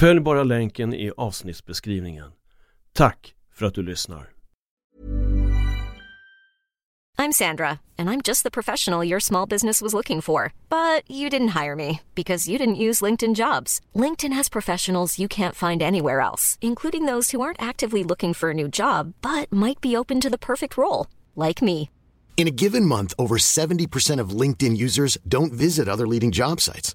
Följ bara länken i avsnittsbeskrivningen. Tack för att du lyssnar. I'm Sandra and I'm just the professional your small business was looking for. But you didn't hire me because you didn't use LinkedIn jobs. LinkedIn has professionals you can't find anywhere else, including those who aren't actively looking for a new job but might be open to the perfect role, like me. In a given month, over 70% of LinkedIn users don't visit other leading job sites.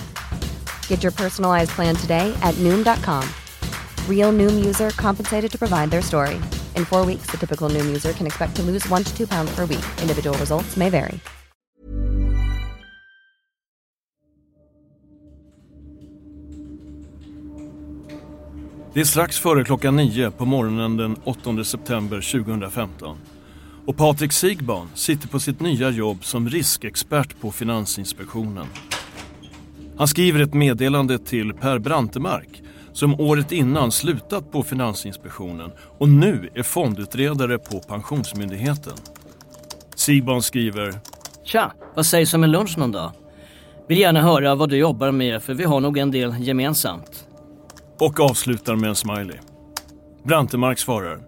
Get your personalized plan today at Noom.com. Real Noom user compensated to provide their story. In four weeks, the typical Noom user can expect to lose one to two pounds per week. Individual results may vary. Det är strax före klockan nio på morgonen den 8 september 2015. Och Patrik Sigban sitter på sitt nya jobb som riskexpert på Finansinspektionen. Han skriver ett meddelande till Per Brantemark som året innan slutat på Finansinspektionen och nu är fondutredare på Pensionsmyndigheten. Sigban skriver Tja, vad sägs om en lunch någon dag? Vill gärna höra vad du jobbar med för vi har nog en del gemensamt. och avslutar med en smiley. Brantemark svarar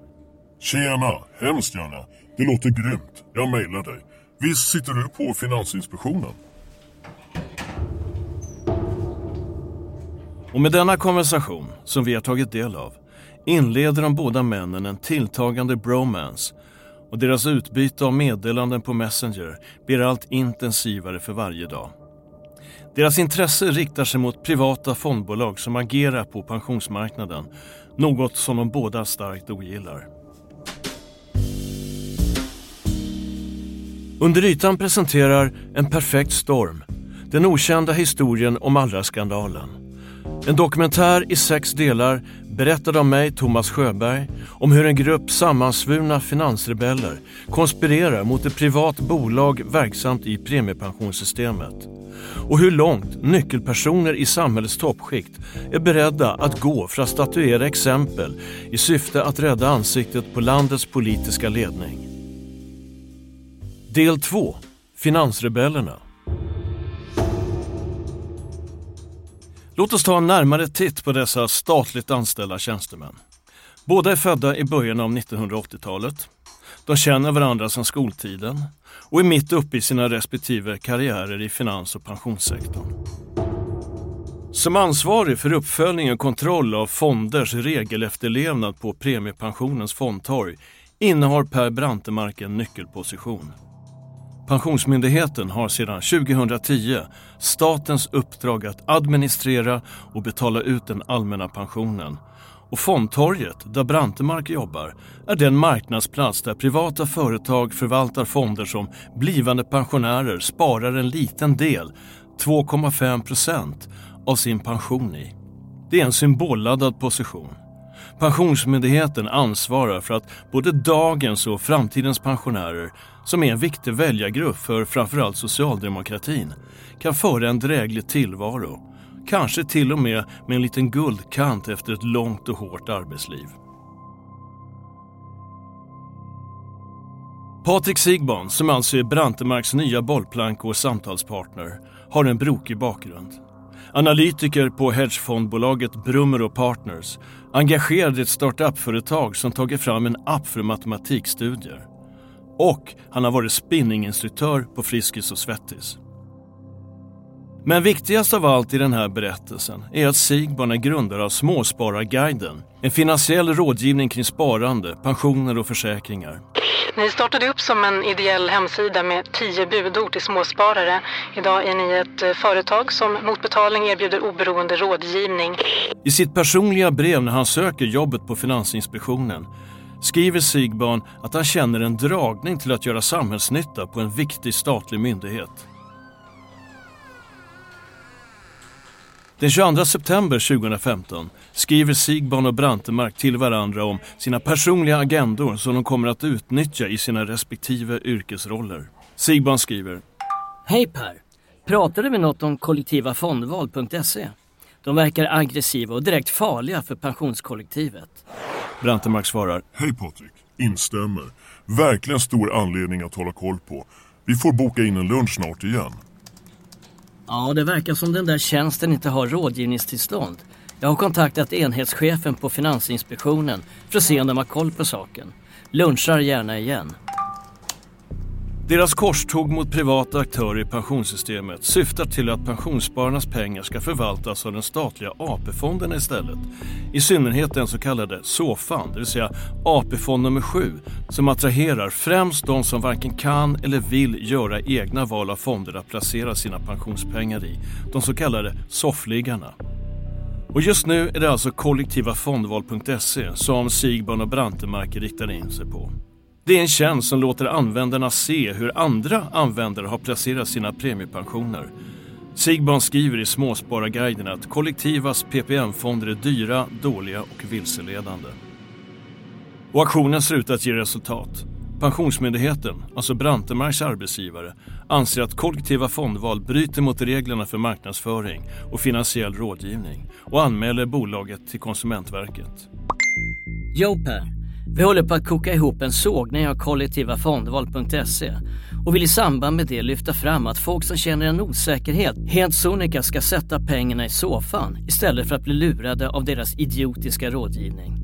Tjena, hemskt gärna. Det låter grymt. Jag mejlar dig. Visst sitter du på Finansinspektionen? Och med denna konversation, som vi har tagit del av, inleder de båda männen en tilltagande bromance och deras utbyte av meddelanden på Messenger blir allt intensivare för varje dag. Deras intresse riktar sig mot privata fondbolag som agerar på pensionsmarknaden, något som de båda starkt ogillar. Under ytan presenterar En perfekt storm, den okända historien om Allra-skandalen. En dokumentär i sex delar berättad av mig, Thomas Sjöberg, om hur en grupp sammansvurna finansrebeller konspirerar mot ett privat bolag verksamt i premiepensionssystemet. Och hur långt nyckelpersoner i samhällets toppskikt är beredda att gå för att statuera exempel i syfte att rädda ansiktet på landets politiska ledning. Del 2. Finansrebellerna. Låt oss ta en närmare titt på dessa statligt anställda tjänstemän. Båda är födda i början av 1980-talet. De känner varandra sedan skoltiden och är mitt uppe i sina respektive karriärer i finans och pensionssektorn. Som ansvarig för uppföljning och kontroll av fonders regelefterlevnad på premiepensionens fondtorg innehar Per Brantemark en nyckelposition. Pensionsmyndigheten har sedan 2010 statens uppdrag att administrera och betala ut den allmänna pensionen. Och Fondtorget, där Brantemark jobbar, är den marknadsplats där privata företag förvaltar fonder som blivande pensionärer sparar en liten del, 2,5 procent, av sin pension i. Det är en symbolladdad position. Pensionsmyndigheten ansvarar för att både dagens och framtidens pensionärer, som är en viktig väljargrupp för framförallt socialdemokratin, kan föra en dräglig tillvaro. Kanske till och med med en liten guldkant efter ett långt och hårt arbetsliv. Patrik Sigban, som alltså är Brantemarks nya bollplank och samtalspartner, har en brokig bakgrund. Analytiker på hedgefondbolaget Brummer Partners, engagerad i ett startup-företag som tagit fram en app för matematikstudier. Och han har varit spinninginstruktör på Friskis och Svettis. Men viktigast av allt i den här berättelsen är att Sigbarn är grundare av Småspararguiden. En finansiell rådgivning kring sparande, pensioner och försäkringar. Ni startade upp som en ideell hemsida med tio budord till småsparare. Idag är ni ett eh, företag som mot betalning erbjuder oberoende rådgivning. I sitt personliga brev när han söker jobbet på Finansinspektionen skriver Sigbarn att han känner en dragning till att göra samhällsnytta på en viktig statlig myndighet. Den 22 september 2015 skriver Sigbarn och Brantemark till varandra om sina personliga agendor som de kommer att utnyttja i sina respektive yrkesroller. Sigbarn skriver Hej Per! Pratade vi något om kollektivafondval.se? De verkar aggressiva och direkt farliga för pensionskollektivet. Brantemark svarar Hej Patrik, instämmer. Verkligen stor anledning att hålla koll på. Vi får boka in en lunch snart igen. Ja, det verkar som den där tjänsten inte har rådgivningstillstånd. Jag har kontaktat enhetschefen på Finansinspektionen för att se om de har koll på saken. Lunchar gärna igen. Deras korståg mot privata aktörer i pensionssystemet syftar till att pensionsspararnas pengar ska förvaltas av den statliga AP-fonden istället. I synnerhet den så kallade SOFAN, det vill säga AP-fond nummer 7, som attraherar främst de som varken kan eller vill göra egna val av fonder att placera sina pensionspengar i, de så kallade soffliggarna. Och just nu är det alltså kollektivafondval.se som Sigbarn och Brantemark riktar in sig på. Det är en tjänst som låter användarna se hur andra användare har placerat sina premiepensioner. Sigbarn skriver i Småspararguiden att kollektivas PPM-fonder är dyra, dåliga och vilseledande. Och aktionen ser ut att ge resultat. Pensionsmyndigheten, alltså Brantemarks arbetsgivare, anser att kollektiva fondval bryter mot reglerna för marknadsföring och finansiell rådgivning och anmäler bolaget till Konsumentverket. Jo Per, vi håller på att koka ihop en sågning av kollektivafondval.se och vill i samband med det lyfta fram att folk som känner en osäkerhet helt sonika ska sätta pengarna i soffan istället för att bli lurade av deras idiotiska rådgivning.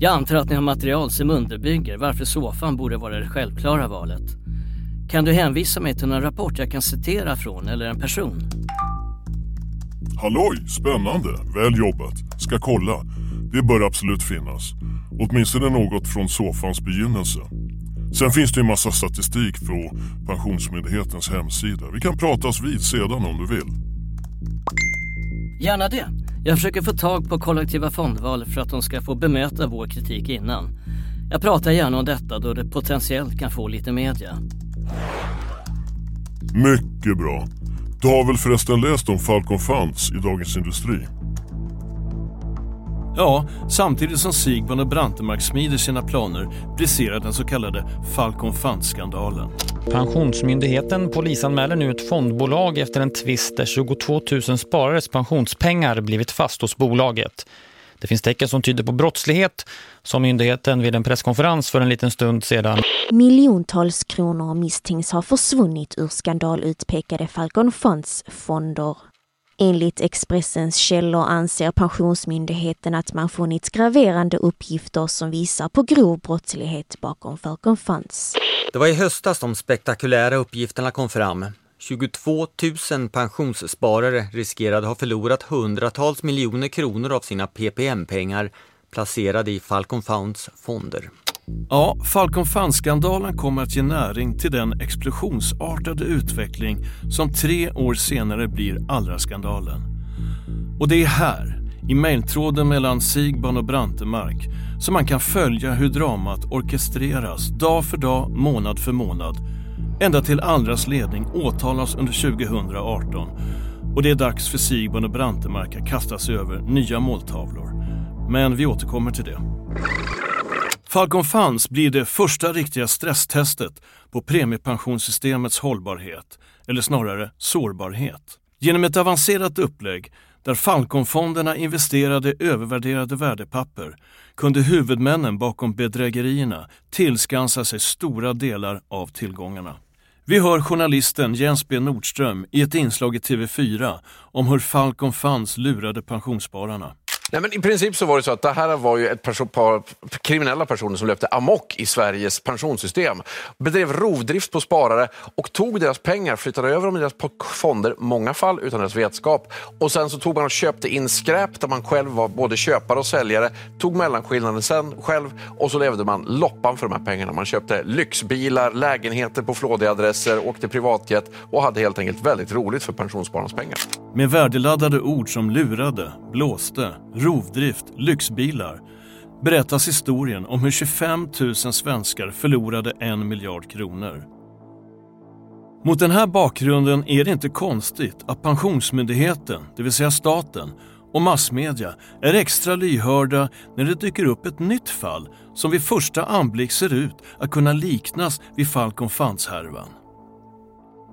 Jag antar att ni har material som underbygger varför soffan borde vara det självklara valet. Kan du hänvisa mig till någon rapport jag kan citera från eller en person? Halloj, spännande. Väl jobbat. Ska kolla. Det bör absolut finnas. Åtminstone något från sofans begynnelse. Sen finns det ju massa statistik på Pensionsmyndighetens hemsida. Vi kan pratas vid sedan om du vill. Gärna det. Jag försöker få tag på kollektiva fondval för att de ska få bemöta vår kritik innan. Jag pratar gärna om detta då det potentiellt kan få lite media. Mycket bra. Du har väl förresten läst om Falcon Funds i Dagens Industri? Ja, samtidigt som Sigvard och Brantemark smider sina planer briserar den så kallade Falcon Fund-skandalen. Pensionsmyndigheten polisanmäler nu ett fondbolag efter en tvist där 22 000 sparares pensionspengar blivit fast hos bolaget. Det finns tecken som tyder på brottslighet, som myndigheten vid en presskonferens för en liten stund sedan. Miljontals kronor misstänks ha försvunnit ur skandalutpekade Falcon Funds fonder. Enligt Expressens källor anser Pensionsmyndigheten att man funnit graverande uppgifter som visar på grov brottslighet bakom Falcon Funds. Det var i höstas de spektakulära uppgifterna kom fram. 22 000 pensionssparare riskerade ha förlorat hundratals miljoner kronor av sina PPM-pengar placerade i Falcon Funds fonder. Ja, Falcon Fund-skandalen kommer att ge näring till den explosionsartade utveckling som tre år senare blir Allra-skandalen. Och det är här, i mejltråden mellan Sigban och Brantemark, som man kan följa hur dramat orkestreras dag för dag, månad för månad, ända till Allras ledning åtalas under 2018 och det är dags för Sigban och Brantemark att kasta sig över nya måltavlor. Men vi återkommer till det. Falcon Funds blir det första riktiga stresstestet på premiepensionssystemets hållbarhet, eller snarare sårbarhet. Genom ett avancerat upplägg där Falconfonderna investerade övervärderade värdepapper kunde huvudmännen bakom bedrägerierna tillskansa sig stora delar av tillgångarna. Vi hör journalisten Jens B Nordström i ett inslag i TV4 om hur Falcon Funds lurade pensionsspararna. Nej, men I princip så var det så att det här var ju ett perso par kriminella personer som löpte amok i Sveriges pensionssystem. Bedrev rovdrift på sparare och tog deras pengar, flyttade över dem i deras fonder, många fall utan deras vetskap. Och sen så tog man och köpte in skräp där man själv var både köpare och säljare, tog mellanskillnaden sen själv och så levde man loppan för de här pengarna. Man köpte lyxbilar, lägenheter på flådiga adresser, åkte privatjet och hade helt enkelt väldigt roligt för pensionsspararnas pengar. Med värdeladdade ord som lurade, blåste, rovdrift, lyxbilar berättas historien om hur 25 000 svenskar förlorade en miljard kronor. Mot den här bakgrunden är det inte konstigt att Pensionsmyndigheten, det vill säga staten, och massmedia är extra lyhörda när det dyker upp ett nytt fall som vid första anblick ser ut att kunna liknas vid Falcon Funds-härvan.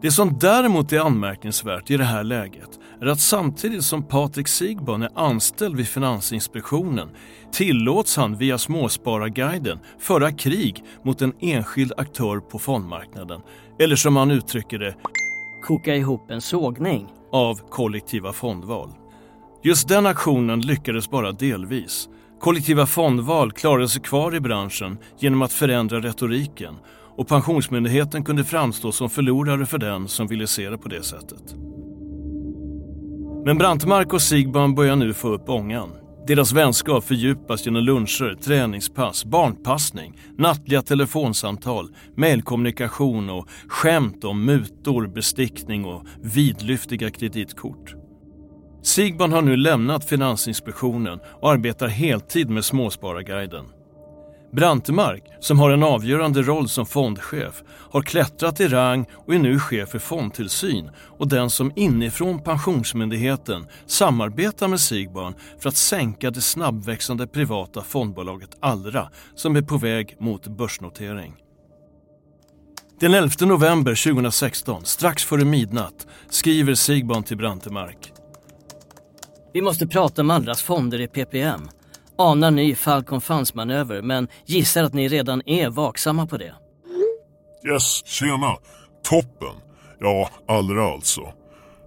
Det som däremot är anmärkningsvärt i det här läget är att samtidigt som Patrik Sigban är anställd vid Finansinspektionen tillåts han via Småspararguiden föra krig mot en enskild aktör på fondmarknaden. Eller som han uttrycker det, koka ihop en sågning av kollektiva fondval. Just den aktionen lyckades bara delvis. Kollektiva fondval klarade sig kvar i branschen genom att förändra retoriken och Pensionsmyndigheten kunde framstå som förlorare för den som ville se det på det sättet. Men Brantmark och Sigban börjar nu få upp ångan. Deras vänskap fördjupas genom luncher, träningspass, barnpassning, nattliga telefonsamtal, mejlkommunikation och skämt om mutor, bestickning och vidlyftiga kreditkort. Sigban har nu lämnat Finansinspektionen och arbetar heltid med Småspararguiden. Brantemark, som har en avgörande roll som fondchef, har klättrat i rang och är nu chef för fondtillsyn och den som inifrån Pensionsmyndigheten samarbetar med Sigbarn för att sänka det snabbväxande privata fondbolaget Allra som är på väg mot börsnotering. Den 11 november 2016, strax före midnatt, skriver Sigbarn till Brantemark. Vi måste prata om Allras fonder i PPM. Anar ny Falcon Funds-manöver men gissar att ni redan är vaksamma på det. Yes, tjena! Toppen! Ja, Allra alltså.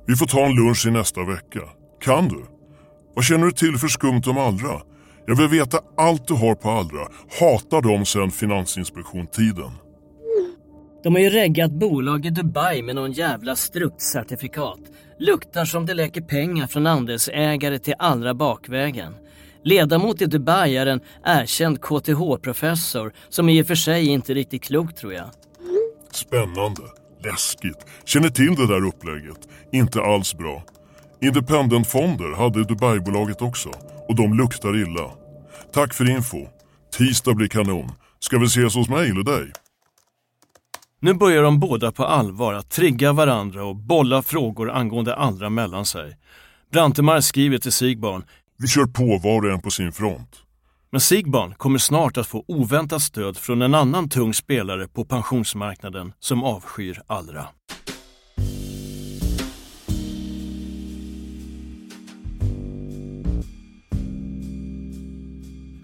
Vi får ta en lunch i nästa vecka. Kan du? Vad känner du till för skumt om Allra? Jag vill veta allt du har på Allra. Hatar dem sedan Finansinspektion-tiden. De har ju reggat bolag i Dubai med någon jävla struktcertifikat. Luktar som det läcker pengar från andelsägare till Allra bakvägen. Ledamot i Dubai är en erkänd KTH-professor som i och för sig inte är riktigt klok tror jag. Spännande. Läskigt. Känner till det där upplägget. Inte alls bra. Independentfonder hade Dubai-bolaget också och de luktar illa. Tack för info. Tisdag blir kanon. Ska vi ses hos mig eller dig? Nu börjar de båda på allvar att trigga varandra och bolla frågor angående andra mellan sig. Brantemar skriver till Sigbarn vi kör på var och en på sin front. Men Sigban kommer snart att få oväntat stöd från en annan tung spelare på pensionsmarknaden som avskyr Allra.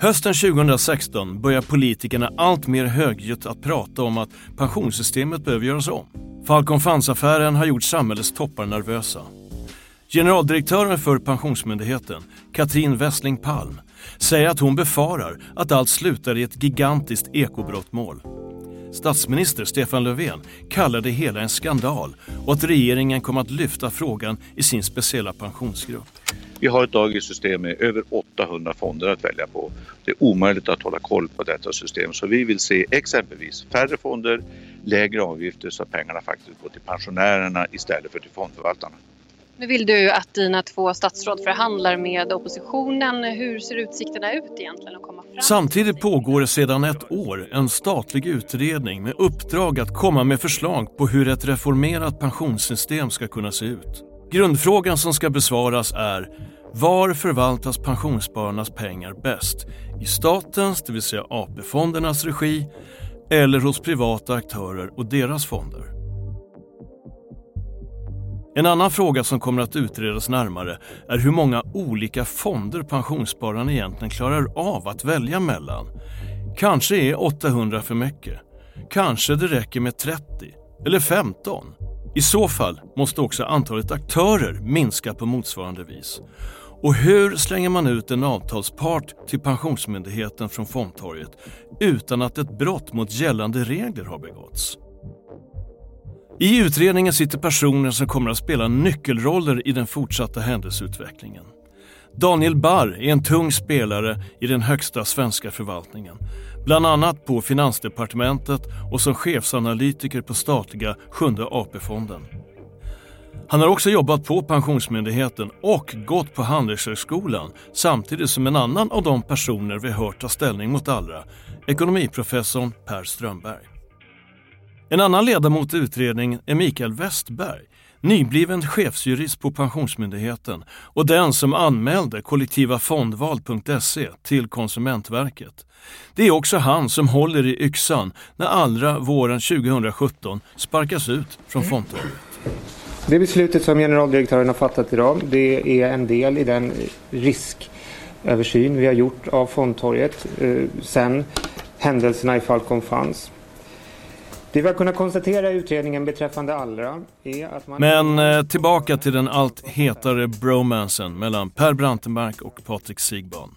Hösten 2016 börjar politikerna allt mer högljutt att prata om att pensionssystemet behöver göras om. Falcon Funds-affären har gjort samhällets toppar nervösa. Generaldirektören för Pensionsmyndigheten, Katrin Wessling Palm, säger att hon befarar att allt slutar i ett gigantiskt ekobrottmål. Statsminister Stefan Löfven kallar det hela en skandal och att regeringen kommer att lyfta frågan i sin speciella pensionsgrupp. Vi har ett system med över 800 fonder att välja på. Det är omöjligt att hålla koll på detta system så vi vill se exempelvis färre fonder, lägre avgifter så att pengarna faktiskt går till pensionärerna istället för till fondförvaltarna. Nu vill du att dina två statsråd förhandlar med oppositionen. Hur ser utsikterna ut egentligen att komma fram? Samtidigt pågår sedan ett år en statlig utredning med uppdrag att komma med förslag på hur ett reformerat pensionssystem ska kunna se ut. Grundfrågan som ska besvaras är var förvaltas pensionsspararnas pengar bäst? I statens, det vill säga AP-fondernas regi eller hos privata aktörer och deras fonder? En annan fråga som kommer att utredas närmare är hur många olika fonder pensionsspararna egentligen klarar av att välja mellan. Kanske är 800 för mycket. Kanske det räcker med 30 eller 15. I så fall måste också antalet aktörer minska på motsvarande vis. Och hur slänger man ut en avtalspart till Pensionsmyndigheten från fondtorget utan att ett brott mot gällande regler har begåtts? I utredningen sitter personer som kommer att spela nyckelroller i den fortsatta händelseutvecklingen. Daniel Barr är en tung spelare i den högsta svenska förvaltningen. Bland annat på Finansdepartementet och som chefsanalytiker på statliga Sjunde AP-fonden. Han har också jobbat på Pensionsmyndigheten och gått på Handelshögskolan samtidigt som en annan av de personer vi hört ta ställning mot Allra, ekonomiprofessorn Per Strömberg. En annan ledamot i utredningen är Mikael Westberg, nybliven chefsjurist på Pensionsmyndigheten och den som anmälde kollektivafondval.se till Konsumentverket. Det är också han som håller i yxan när Allra våren 2017 sparkas ut från fondtorget. Det beslutet som generaldirektören har fattat idag det är en del i den risköversyn vi har gjort av fondtorget eh, sen händelserna i Falcon fanns. Det vi har kunnat konstatera i utredningen beträffande Allra är att man... Men eh, tillbaka till den allt hetare bromansen mellan Per Brantenmark och Patrik Sigban.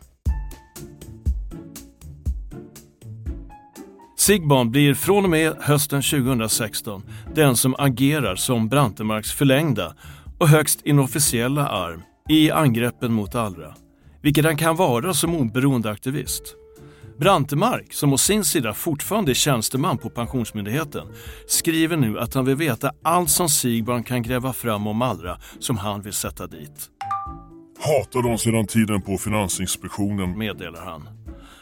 Sigban blir från och med hösten 2016 den som agerar som Brantemarks förlängda och högst inofficiella arm i angreppen mot Allra, vilket han kan vara som oberoende aktivist. Brantemark, som å sin sida fortfarande är tjänsteman på Pensionsmyndigheten, skriver nu att han vill veta allt som Sigban kan gräva fram om Allra som han vill sätta dit. Hatar dem sedan tiden på Finansinspektionen, meddelar han.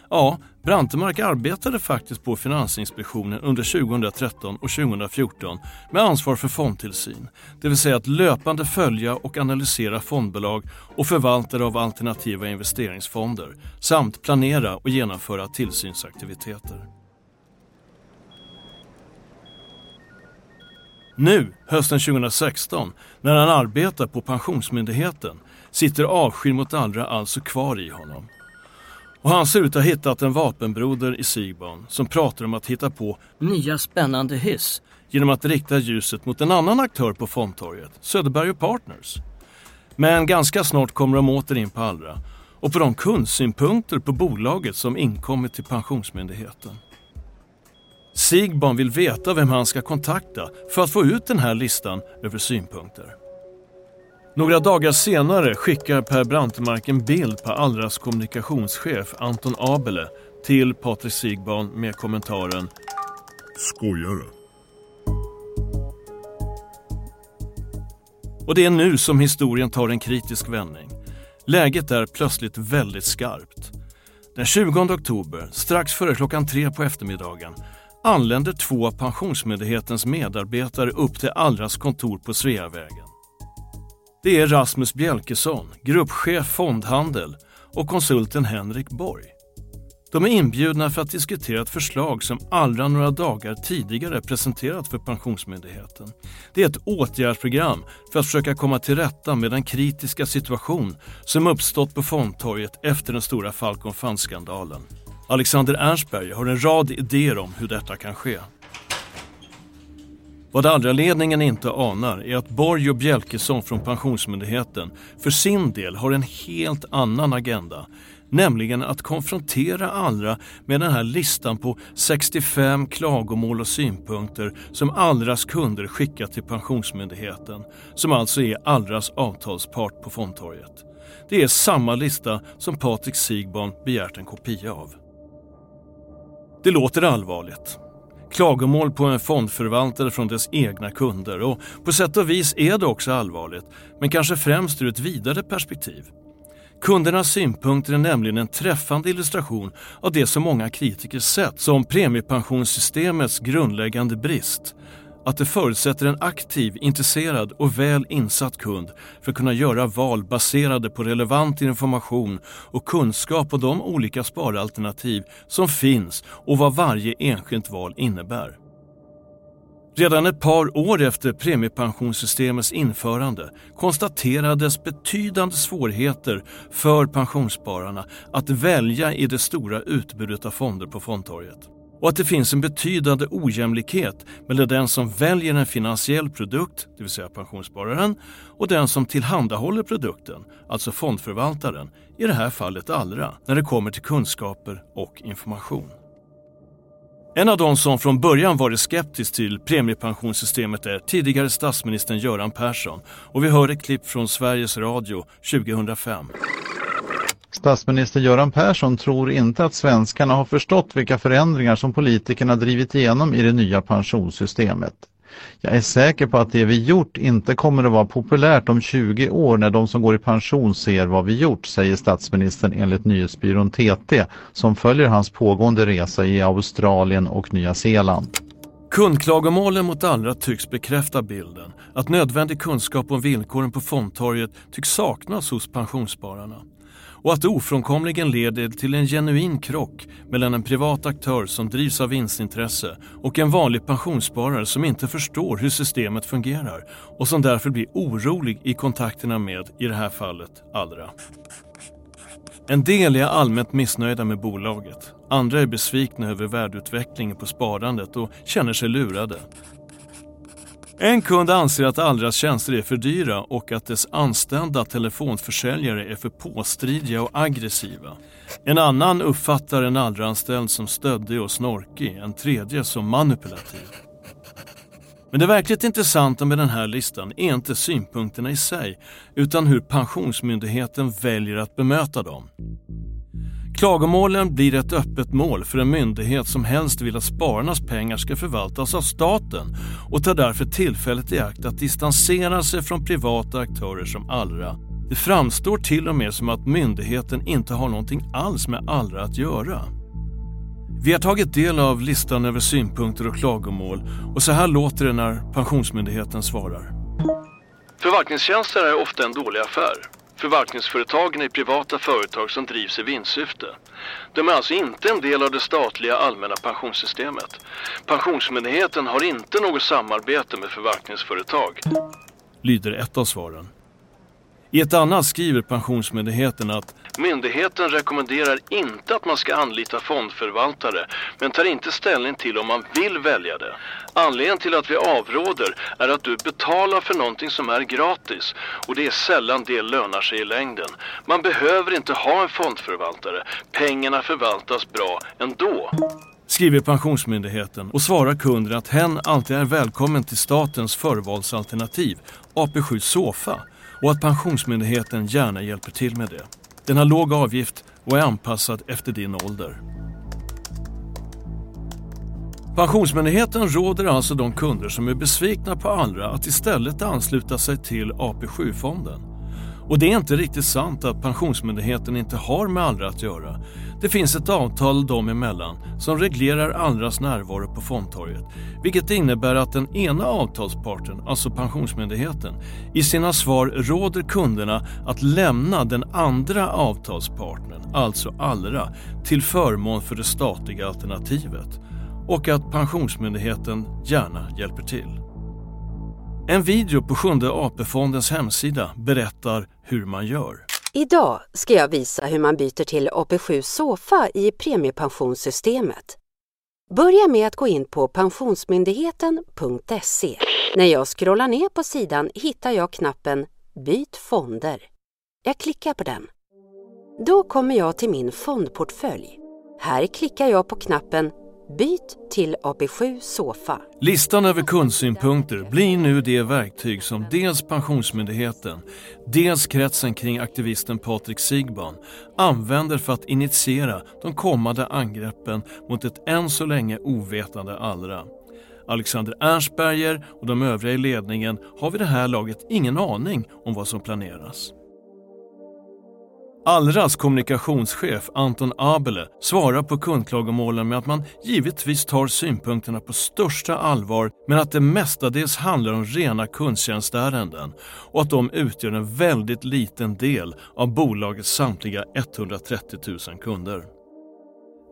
Ja, Brantemark arbetade faktiskt på Finansinspektionen under 2013 och 2014 med ansvar för fondtillsyn, det vill säga att löpande följa och analysera fondbolag och förvaltare av alternativa investeringsfonder samt planera och genomföra tillsynsaktiviteter. Nu, hösten 2016, när han arbetar på Pensionsmyndigheten, sitter avskyn mot andra alltså kvar i honom. Och han ser ut att ha hittat en vapenbroder i Sigban som pratar om att hitta på nya spännande hyss genom att rikta ljuset mot en annan aktör på fondtorget, Söderberg Partners. Men ganska snart kommer de åter in på Allra och på de kundsynpunkter på bolaget som inkommit till Pensionsmyndigheten. Sigban vill veta vem han ska kontakta för att få ut den här listan över synpunkter. Några dagar senare skickar Per Brantemark en bild på Allras kommunikationschef Anton Abele till Patrik Sigban med kommentaren Skojare. Och det är nu som historien tar en kritisk vändning. Läget är plötsligt väldigt skarpt. Den 20 oktober, strax före klockan tre på eftermiddagen, anländer två av Pensionsmyndighetens medarbetare upp till Allras kontor på Sveavägen. Det är Rasmus Bjelkesson, gruppchef fondhandel och konsulten Henrik Borg. De är inbjudna för att diskutera ett förslag som Allra några dagar tidigare presenterat för Pensionsmyndigheten. Det är ett åtgärdsprogram för att försöka komma till rätta med den kritiska situation som uppstått på fondtorget efter den stora Falcon Fund-skandalen. Alexander Ernstberg har en rad idéer om hur detta kan ske. Vad Allra-ledningen inte anar är att Borg och Bjelkesson från Pensionsmyndigheten för sin del har en helt annan agenda. Nämligen att konfrontera Allra med den här listan på 65 klagomål och synpunkter som Allras kunder skickat till Pensionsmyndigheten, som alltså är Allras avtalspart på fondtorget. Det är samma lista som Patrik Sigborn begärt en kopia av. Det låter allvarligt. Klagomål på en fondförvaltare från dess egna kunder och på sätt och vis är det också allvarligt, men kanske främst ur ett vidare perspektiv. Kundernas synpunkter är nämligen en träffande illustration av det som många kritiker sett som premiepensionssystemets grundläggande brist, att det förutsätter en aktiv, intresserad och väl insatt kund för att kunna göra val baserade på relevant information och kunskap om de olika sparalternativ som finns och vad varje enskilt val innebär. Redan ett par år efter premiepensionssystemets införande konstaterades betydande svårigheter för pensionsspararna att välja i det stora utbudet av fonder på fondtorget och att det finns en betydande ojämlikhet mellan den som väljer en finansiell produkt, det vill säga pensionsspararen, och den som tillhandahåller produkten, alltså fondförvaltaren, i det här fallet Allra, när det kommer till kunskaper och information. En av de som från början varit skeptisk till premiepensionssystemet är tidigare statsministern Göran Persson och vi hör ett klipp från Sveriges Radio 2005. Statsminister Göran Persson tror inte att svenskarna har förstått vilka förändringar som politikerna drivit igenom i det nya pensionssystemet. Jag är säker på att det vi gjort inte kommer att vara populärt om 20 år när de som går i pension ser vad vi gjort, säger statsministern enligt nyhetsbyrån TT som följer hans pågående resa i Australien och Nya Zeeland. Kundklagomålen mot Allra tycks bekräfta bilden att nödvändig kunskap om villkoren på fondtorget tycks saknas hos pensionsspararna och att det ofrånkomligen leder till en genuin krock mellan en privat aktör som drivs av vinstintresse och en vanlig pensionssparare som inte förstår hur systemet fungerar och som därför blir orolig i kontakterna med, i det här fallet, Allra. En del är allmänt missnöjda med bolaget. Andra är besvikna över värdeutvecklingen på sparandet och känner sig lurade. En kund anser att Allras tjänster är för dyra och att dess anställda telefonförsäljare är för påstridiga och aggressiva. En annan uppfattar en Allra-anställd som stöddig och snorkig, en tredje som manipulativ. Men det verkligt intressanta med den här listan är inte synpunkterna i sig utan hur Pensionsmyndigheten väljer att bemöta dem. Klagomålen blir ett öppet mål för en myndighet som helst vill att spararnas pengar ska förvaltas av staten och tar därför tillfället i akt att distansera sig från privata aktörer som Allra. Det framstår till och med som att myndigheten inte har någonting alls med Allra att göra. Vi har tagit del av listan över synpunkter och klagomål och så här låter det när Pensionsmyndigheten svarar. Förvaltningstjänster är ofta en dålig affär. Förvaltningsföretagen är privata företag som drivs i vinstsyfte. De är alltså inte en del av det statliga allmänna pensionssystemet. Pensionsmyndigheten har inte något samarbete med förvaltningsföretag. Lyder ett av svaren. I ett annat skriver Pensionsmyndigheten att Myndigheten rekommenderar inte att man ska anlita fondförvaltare men tar inte ställning till om man vill välja det. Anledningen till att vi avråder är att du betalar för någonting som är gratis och det är sällan det lönar sig i längden. Man behöver inte ha en fondförvaltare. Pengarna förvaltas bra ändå. Skriver Pensionsmyndigheten och svarar kunden att hen alltid är välkommen till statens förvalsalternativ, AP7 Sofa och att Pensionsmyndigheten gärna hjälper till med det. Den har låg avgift och är anpassad efter din ålder. Pensionsmyndigheten råder alltså de kunder som är besvikna på Allra att istället ansluta sig till AP7-fonden. Och det är inte riktigt sant att Pensionsmyndigheten inte har med Allra att göra. Det finns ett avtal dem emellan som reglerar Allras närvaro på fondtorget, vilket innebär att den ena avtalsparten, alltså Pensionsmyndigheten, i sina svar råder kunderna att lämna den andra avtalspartnern, alltså Allra, till förmån för det statliga alternativet och att Pensionsmyndigheten gärna hjälper till. En video på Sjunde AP-fondens hemsida berättar hur man gör. Idag ska jag visa hur man byter till AP7 Sofa i premiepensionssystemet. Börja med att gå in på pensionsmyndigheten.se. När jag scrollar ner på sidan hittar jag knappen Byt fonder. Jag klickar på den. Då kommer jag till min fondportfölj. Här klickar jag på knappen Byt till AP7 Sofa. Listan över kundsynpunkter blir nu det verktyg som dels Pensionsmyndigheten, dels kretsen kring aktivisten Patrik Sigban använder för att initiera de kommande angreppen mot ett än så länge ovetande Allra. Alexander Ernstberger och de övriga i ledningen har vid det här laget ingen aning om vad som planeras. Allras kommunikationschef Anton Abele svarar på kundklagomålen med att man givetvis tar synpunkterna på största allvar men att det mestadels handlar om rena kundtjänstärenden och att de utgör en väldigt liten del av bolagets samtliga 130 000 kunder.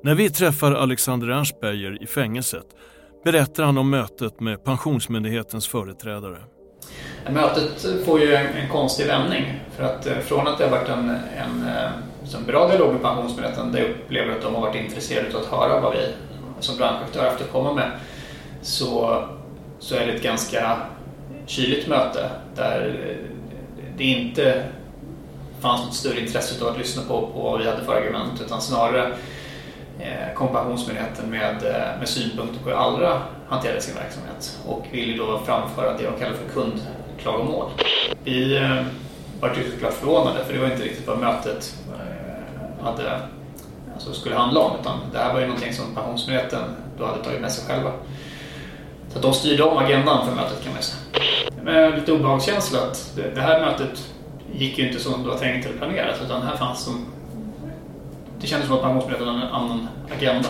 När vi träffar Alexander Ernstberger i fängelset berättar han om mötet med Pensionsmyndighetens företrädare. Mötet får ju en, en konstig vändning. För att eh, från att det har varit en, en, eh, en bra dialog med Pensionsmyndigheten där jag upplever att de har varit intresserade av att höra vad vi som branschaktör haft att komma med så, så är det ett ganska kyligt möte där eh, det inte fanns något större intresse av att lyssna på, på vad vi hade för argument utan snarare eh, kom Pensionsmyndigheten med, med synpunkter på hur Allra hanterade sin verksamhet och ville då framföra det de kallar för kundklagomål. Vi eh, var ju såklart förvånade för det var inte riktigt vad mötet eh, hade, alltså skulle handla om utan det här var ju någonting som Pensionsmyndigheten då hade tagit med sig själva. Så att de styrde om agendan för mötet kan man säga. Med lite obehagskänsla att det, det här mötet gick ju inte som det var tänkt eller planerat utan här fanns som det kändes som att Pensionsmyndigheten hade en annan agenda.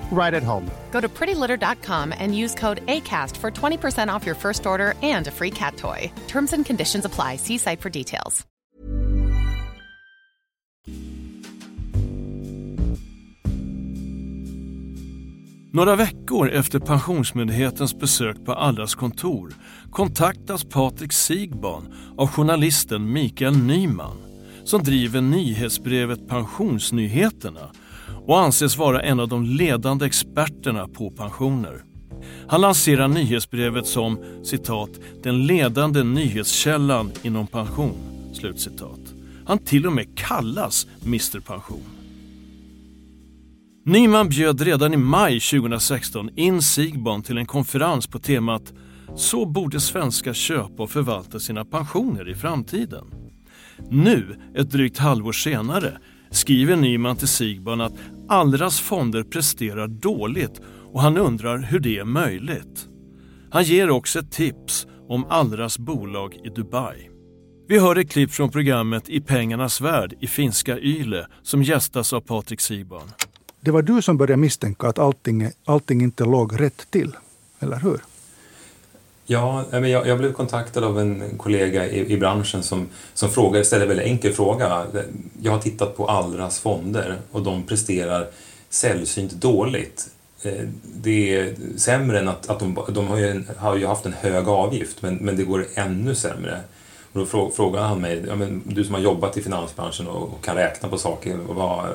right at home. Go to prettylitter.com and use code ACAST for 20% off your first order and a free cat toy. Terms and conditions apply. See site for details. Några veckor efter Pensionsmyndighetens besök på Allras kontor kontaktas Patrik Sigban av journalisten Mikael Nyman som driver nyhetsbrevet Pensionsnyheterna och anses vara en av de ledande experterna på pensioner. Han lanserar nyhetsbrevet som citat “den ledande nyhetskällan inom pension”. Slutcitat. Han till och med kallas Mr Pension. Nyman bjöd redan i maj 2016 in Sigban till en konferens på temat “Så borde svenskar köpa och förvalta sina pensioner i framtiden”. Nu, ett drygt halvår senare, skriver Nyman till Sigban att Allras fonder presterar dåligt och han undrar hur det är möjligt. Han ger också ett tips om Allras bolag i Dubai. Vi hör ett klipp från programmet I pengarnas värld i finska Yle som gästas av Patrik Sigban. Det var du som började misstänka att allting, allting inte låg rätt till, eller hur? Ja, jag, jag, blev kontaktad av en kollega i, i, branschen som, som frågade, ställde en väldigt enkel fråga. Jag har tittat på Allras fonder och de presterar sällsynt dåligt. Eh, det är sämre än att, att de, de har, ju, har ju haft en hög avgift, men, men det går ännu sämre. Och då frågade han mig, ja, men du som har jobbat i finansbranschen och kan räkna på saker, vad,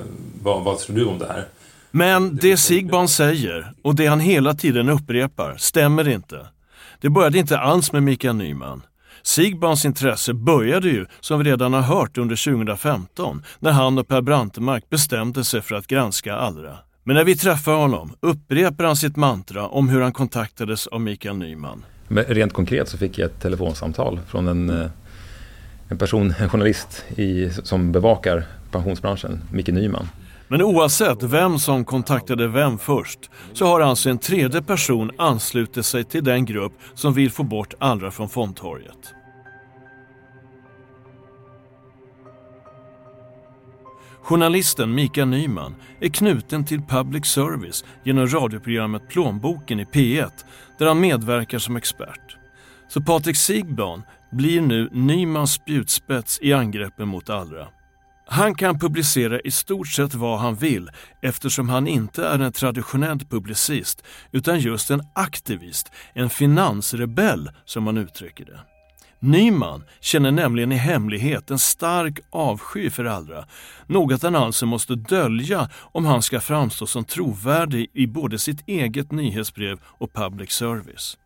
vad, vad tror du om det här? Men det Sigban säger och det han hela tiden upprepar stämmer inte. Det började inte alls med Mikael Nyman. Sigbans intresse började ju, som vi redan har hört, under 2015 när han och Per Brantemark bestämde sig för att granska Allra. Men när vi träffar honom upprepar han sitt mantra om hur han kontaktades av Mikael Nyman. Men rent konkret så fick jag ett telefonsamtal från en, eh, en person, en journalist i, som bevakar pensionsbranschen, Micke Nyman. Men oavsett vem som kontaktade vem först så har alltså en tredje person anslutit sig till den grupp som vill få bort Allra från fondtorget. Journalisten Mikael Nyman är knuten till public service genom radioprogrammet Plånboken i P1 där han medverkar som expert. Så Patrik Sigban blir nu Nymans spjutspets i angreppen mot Allra. Han kan publicera i stort sett vad han vill eftersom han inte är en traditionell publicist utan just en aktivist, en finansrebell som han uttrycker det. Nyman känner nämligen i hemlighet en stark avsky för Allra, något han alltså måste dölja om han ska framstå som trovärdig i både sitt eget nyhetsbrev och public service.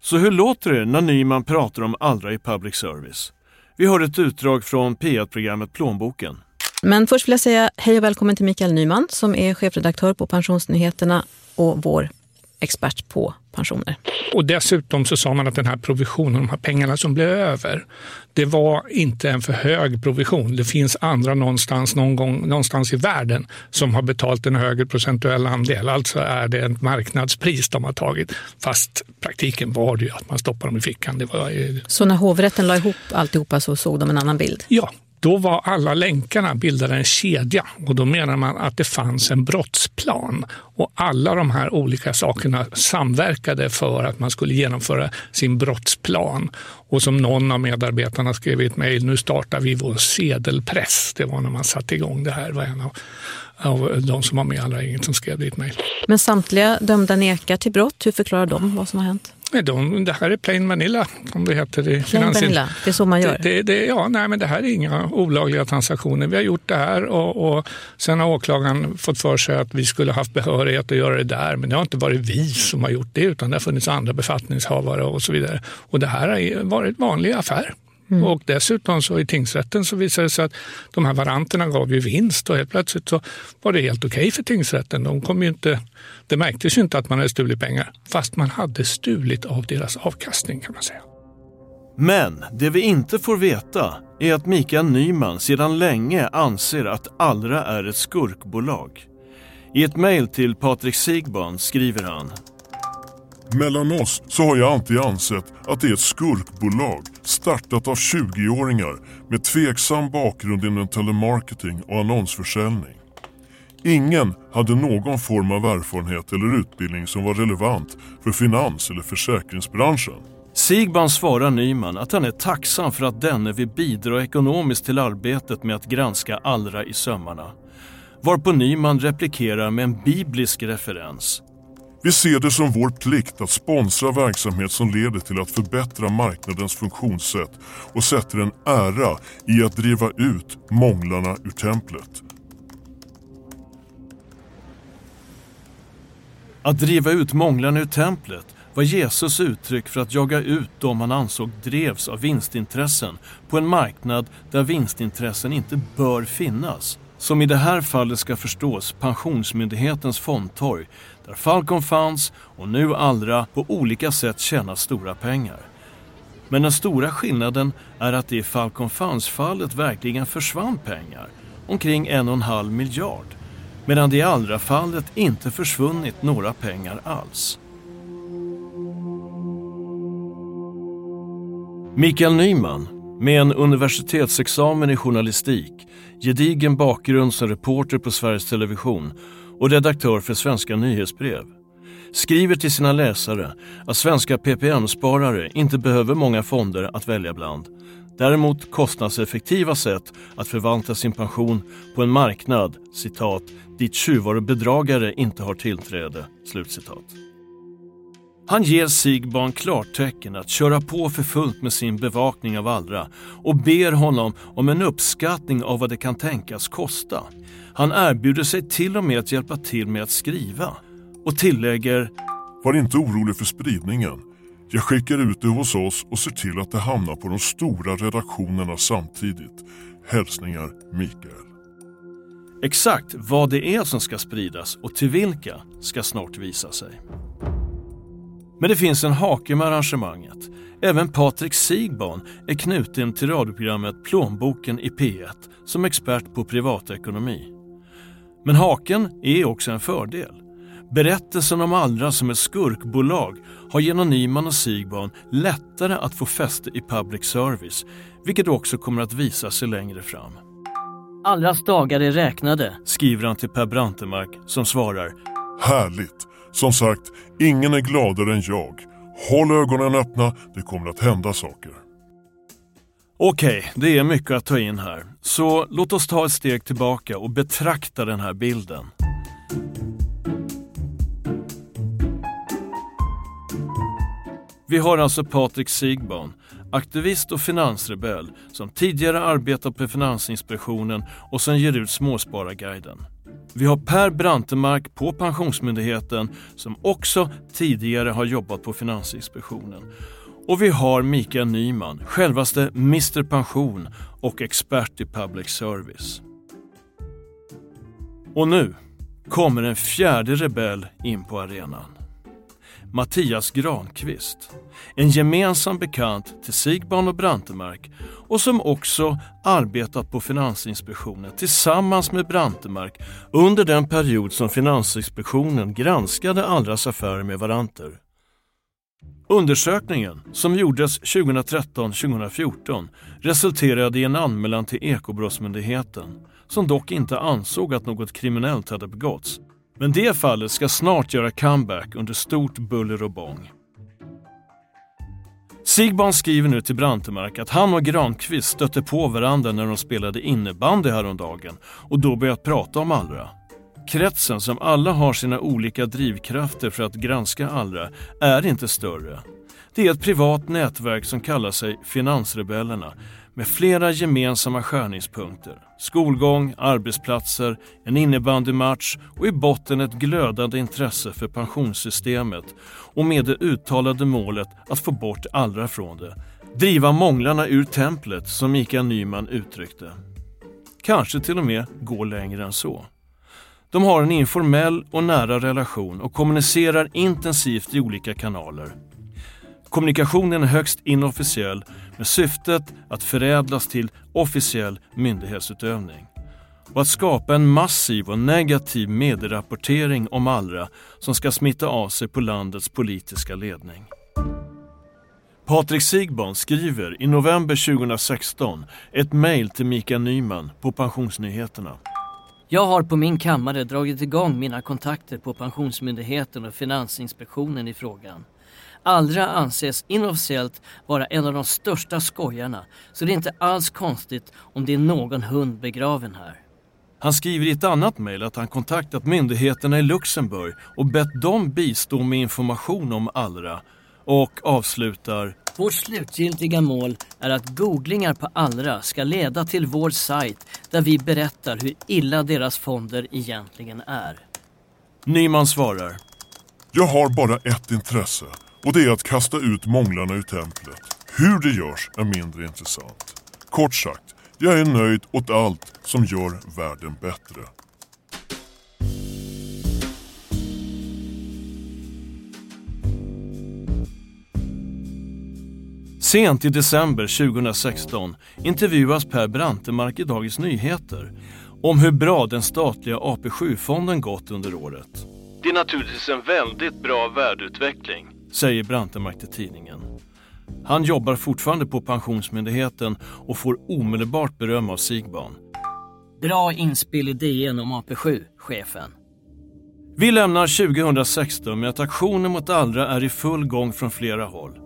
Så hur låter det när Nyman pratar om Allra i public service? Vi hör ett utdrag från P1-programmet Plånboken. Men först vill jag säga hej och välkommen till Mikael Nyman som är chefredaktör på Pensionsnyheterna och vår expert på pensioner. Och dessutom så sa man att den här provisionen, de här pengarna som blev över, det var inte en för hög provision. Det finns andra någonstans, någon gång, någonstans i världen som har betalt en högre procentuell andel. Alltså är det ett marknadspris de har tagit. Fast praktiken var det ju att man stoppar dem i fickan. Det var, så när hovrätten la ihop alltihopa så såg de en annan bild? Ja, då var alla länkarna bildade en kedja och då menar man att det fanns en brottsplan och alla de här olika sakerna samverkade för att man skulle genomföra sin brottsplan. Och som någon av medarbetarna skrev i ett mejl, nu startar vi vår sedelpress. Det var när man satte igång det här. Det var en av, av de som var med allra inget som skrev det i ett mejl. Men samtliga dömda nekar till brott. Hur förklarar de vad som har hänt? De, det här är plain vanilla, som det heter i vanilla, det är så man gör? Det, det, ja, nej, men det här är inga olagliga transaktioner. Vi har gjort det här och, och sen har åklagaren fått för sig att vi skulle haft behörighet att göra det där. Men det har inte varit vi som har gjort det, utan det har funnits andra befattningshavare och så vidare. Och det här har varit vanlig affär. Mm. Och dessutom så i tingsrätten så visade det sig att de här varanterna gav ju vinst och helt plötsligt så var det helt okej okay för tingsrätten. De kom ju inte, det märktes ju inte att man hade stulit pengar fast man hade stulit av deras avkastning kan man säga. Men det vi inte får veta är att Mikael Nyman sedan länge anser att Allra är ett skurkbolag. I ett mejl till Patrik Sigban skriver han mellan oss så har jag alltid ansett att det är ett skurkbolag startat av 20-åringar med tveksam bakgrund inom telemarketing och annonsförsäljning. Ingen hade någon form av erfarenhet eller utbildning som var relevant för finans eller försäkringsbranschen. Sigban svarar Nyman att han är tacksam för att denne vill bidra ekonomiskt till arbetet med att granska Allra i sömmarna. Varpå Nyman replikerar med en biblisk referens. Vi ser det som vår plikt att sponsra verksamhet som leder till att förbättra marknadens funktionssätt och sätter en ära i att driva ut månglarna ur templet. Att driva ut månglarna ur templet var Jesus uttryck för att jaga ut dem han ansåg drevs av vinstintressen på en marknad där vinstintressen inte bör finnas. Som i det här fallet ska förstås Pensionsmyndighetens fondtorg där Falcon Funds och nu Allra på olika sätt tjänar stora pengar. Men den stora skillnaden är att det i Falcon Funds-fallet verkligen försvann pengar, omkring en och en halv miljard, medan det i Allra-fallet inte försvunnit några pengar alls. Mikael Nyman, med en universitetsexamen i journalistik, gedigen bakgrund som reporter på Sveriges Television och redaktör för Svenska nyhetsbrev, skriver till sina läsare att svenska PPM-sparare inte behöver många fonder att välja bland. Däremot kostnadseffektiva sätt att förvalta sin pension på en marknad citat, dit tjuvar och bedragare inte har tillträde. Slutcitat. Han ger Sigbarn klartecken att köra på för fullt med sin bevakning av Allra och ber honom om en uppskattning av vad det kan tänkas kosta. Han erbjuder sig till och med att hjälpa till med att skriva och tillägger Var inte orolig för spridningen. Jag skickar ut det hos oss och ser till att det hamnar på de stora redaktionerna samtidigt. Hälsningar Mikael. Exakt vad det är som ska spridas och till vilka ska snart visa sig. Men det finns en hake med arrangemanget. Även Patrik Sigban är knuten till radioprogrammet Plånboken i P1 som expert på privatekonomi. Men haken är också en fördel. Berättelsen om Allra som ett skurkbolag har genom Nyman och Sigban lättare att få fäste i public service, vilket också kommer att visa sig längre fram. Allras dagar är räknade, skriver han till Per Brantemark som svarar Härligt! Som sagt, ingen är gladare än jag. Håll ögonen öppna, det kommer att hända saker. Okej, det är mycket att ta in här. Så låt oss ta ett steg tillbaka och betrakta den här bilden. Vi har alltså Patrik Sigban, aktivist och finansrebell som tidigare arbetat på Finansinspektionen och som ger ut Småspararguiden. Vi har Per Brantemark på Pensionsmyndigheten som också tidigare har jobbat på Finansinspektionen. Och vi har Mikael Nyman, självaste Mr Pension och expert i public service. Och nu kommer en fjärde rebell in på arenan. Mattias Granqvist, en gemensam bekant till Sigban och Brantemark och som också arbetat på Finansinspektionen tillsammans med Brantemark under den period som Finansinspektionen granskade Allras affärer med Varanter. Undersökningen, som gjordes 2013-2014, resulterade i en anmälan till Ekobrottsmyndigheten som dock inte ansåg att något kriminellt hade begåtts. Men det fallet ska snart göra comeback under stort buller och bång. Sigban skriver nu till Brantemark att han och Granqvist stötte på varandra när de spelade innebandy häromdagen och då börjat prata om Allra. Kretsen som alla har sina olika drivkrafter för att granska Allra är inte större. Det är ett privat nätverk som kallar sig Finansrebellerna med flera gemensamma skärningspunkter. Skolgång, arbetsplatser, en innebandymatch och i botten ett glödande intresse för pensionssystemet och med det uttalade målet att få bort Allra från det. Driva månglarna ur templet som Mikael Nyman uttryckte. Kanske till och med gå längre än så. De har en informell och nära relation och kommunicerar intensivt i olika kanaler. Kommunikationen är högst inofficiell med syftet att förädlas till officiell myndighetsutövning och att skapa en massiv och negativ medierapportering om Allra som ska smitta av sig på landets politiska ledning. Patrik Sigban skriver i november 2016 ett mejl till Mikael Nyman på Pensionsnyheterna. Jag har på min kammare dragit igång mina kontakter på Pensionsmyndigheten och Finansinspektionen i frågan. Allra anses inofficiellt vara en av de största skojarna så det är inte alls konstigt om det är någon hund begraven här. Han skriver i ett annat mejl att han kontaktat myndigheterna i Luxemburg och bett dem bistå med information om Allra och avslutar Vårt slutgiltiga mål är att googlingar på Allra ska leda till vår sajt där vi berättar hur illa deras fonder egentligen är. Nyman svarar. Jag har bara ett intresse och det är att kasta ut månglarna ur templet. Hur det görs är mindre intressant. Kort sagt, jag är nöjd åt allt som gör världen bättre. Sent i december 2016 intervjuas Per Brantemark i Dagens Nyheter om hur bra den statliga AP7-fonden gått under året. Det är naturligtvis en väldigt bra värdeutveckling, säger Brantemark till tidningen. Han jobbar fortfarande på Pensionsmyndigheten och får omedelbart beröm av Sigban. Bra inspel i DN om AP7, chefen. Vi lämnar 2016 med att aktionen mot Allra är i full gång från flera håll.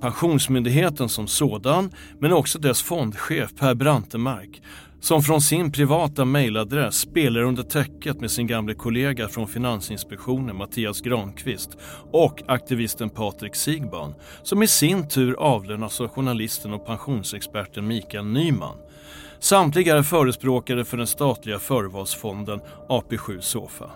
Pensionsmyndigheten som sådan, men också dess fondchef Per Brantemark, som från sin privata mejladress spelar under täcket med sin gamle kollega från Finansinspektionen Mattias Granqvist och aktivisten Patrik Sigban, som i sin tur avlönas av journalisten och pensionsexperten Mikael Nyman. Samtliga är förespråkare för den statliga förvalsfonden AP7 Sofa.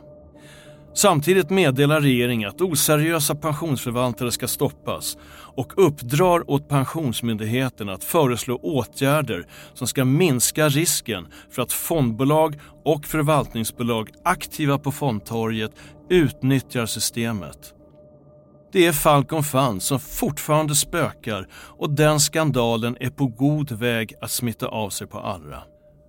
Samtidigt meddelar regeringen att oseriösa pensionsförvaltare ska stoppas och uppdrar åt Pensionsmyndigheten att föreslå åtgärder som ska minska risken för att fondbolag och förvaltningsbolag aktiva på fondtorget utnyttjar systemet. Det är Falcon Fund som fortfarande spökar och den skandalen är på god väg att smitta av sig på Allra.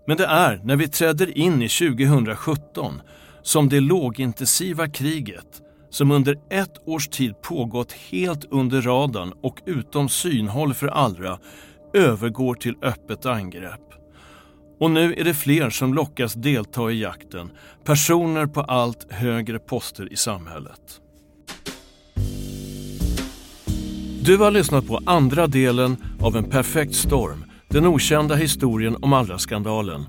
Men det är när vi träder in i 2017 som det lågintensiva kriget som under ett års tid pågått helt under radarn och utom synhåll för Allra övergår till öppet angrepp. Och nu är det fler som lockas delta i jakten, personer på allt högre poster i samhället. Du har lyssnat på andra delen av En perfekt storm, den okända historien om Allra-skandalen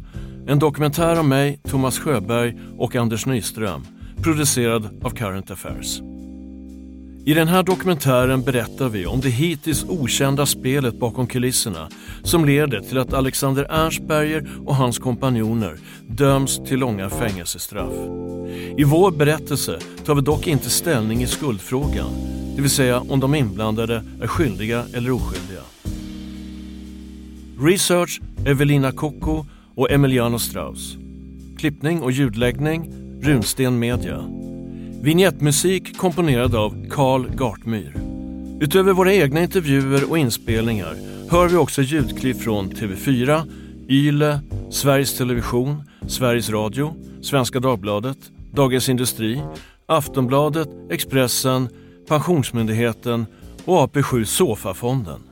en dokumentär om mig, Thomas Sjöberg och Anders Nyström, producerad av Current Affairs. I den här dokumentären berättar vi om det hittills okända spelet bakom kulisserna som leder till att Alexander Ernstberger och hans kompanjoner döms till långa fängelsestraff. I vår berättelse tar vi dock inte ställning i skuldfrågan, det vill säga om de inblandade är skyldiga eller oskyldiga. Research Evelina Kokko och Emiliano Strauss. klippning och ljudläggning Runsten Media. Vignettmusik komponerad av Carl Gartmyr. Utöver våra egna intervjuer och inspelningar hör vi också ljudklipp från TV4, YLE, Sveriges Television, Sveriges Radio, Svenska Dagbladet, Dagens Industri, Aftonbladet, Expressen, Pensionsmyndigheten och AP7 Sofa-fonden.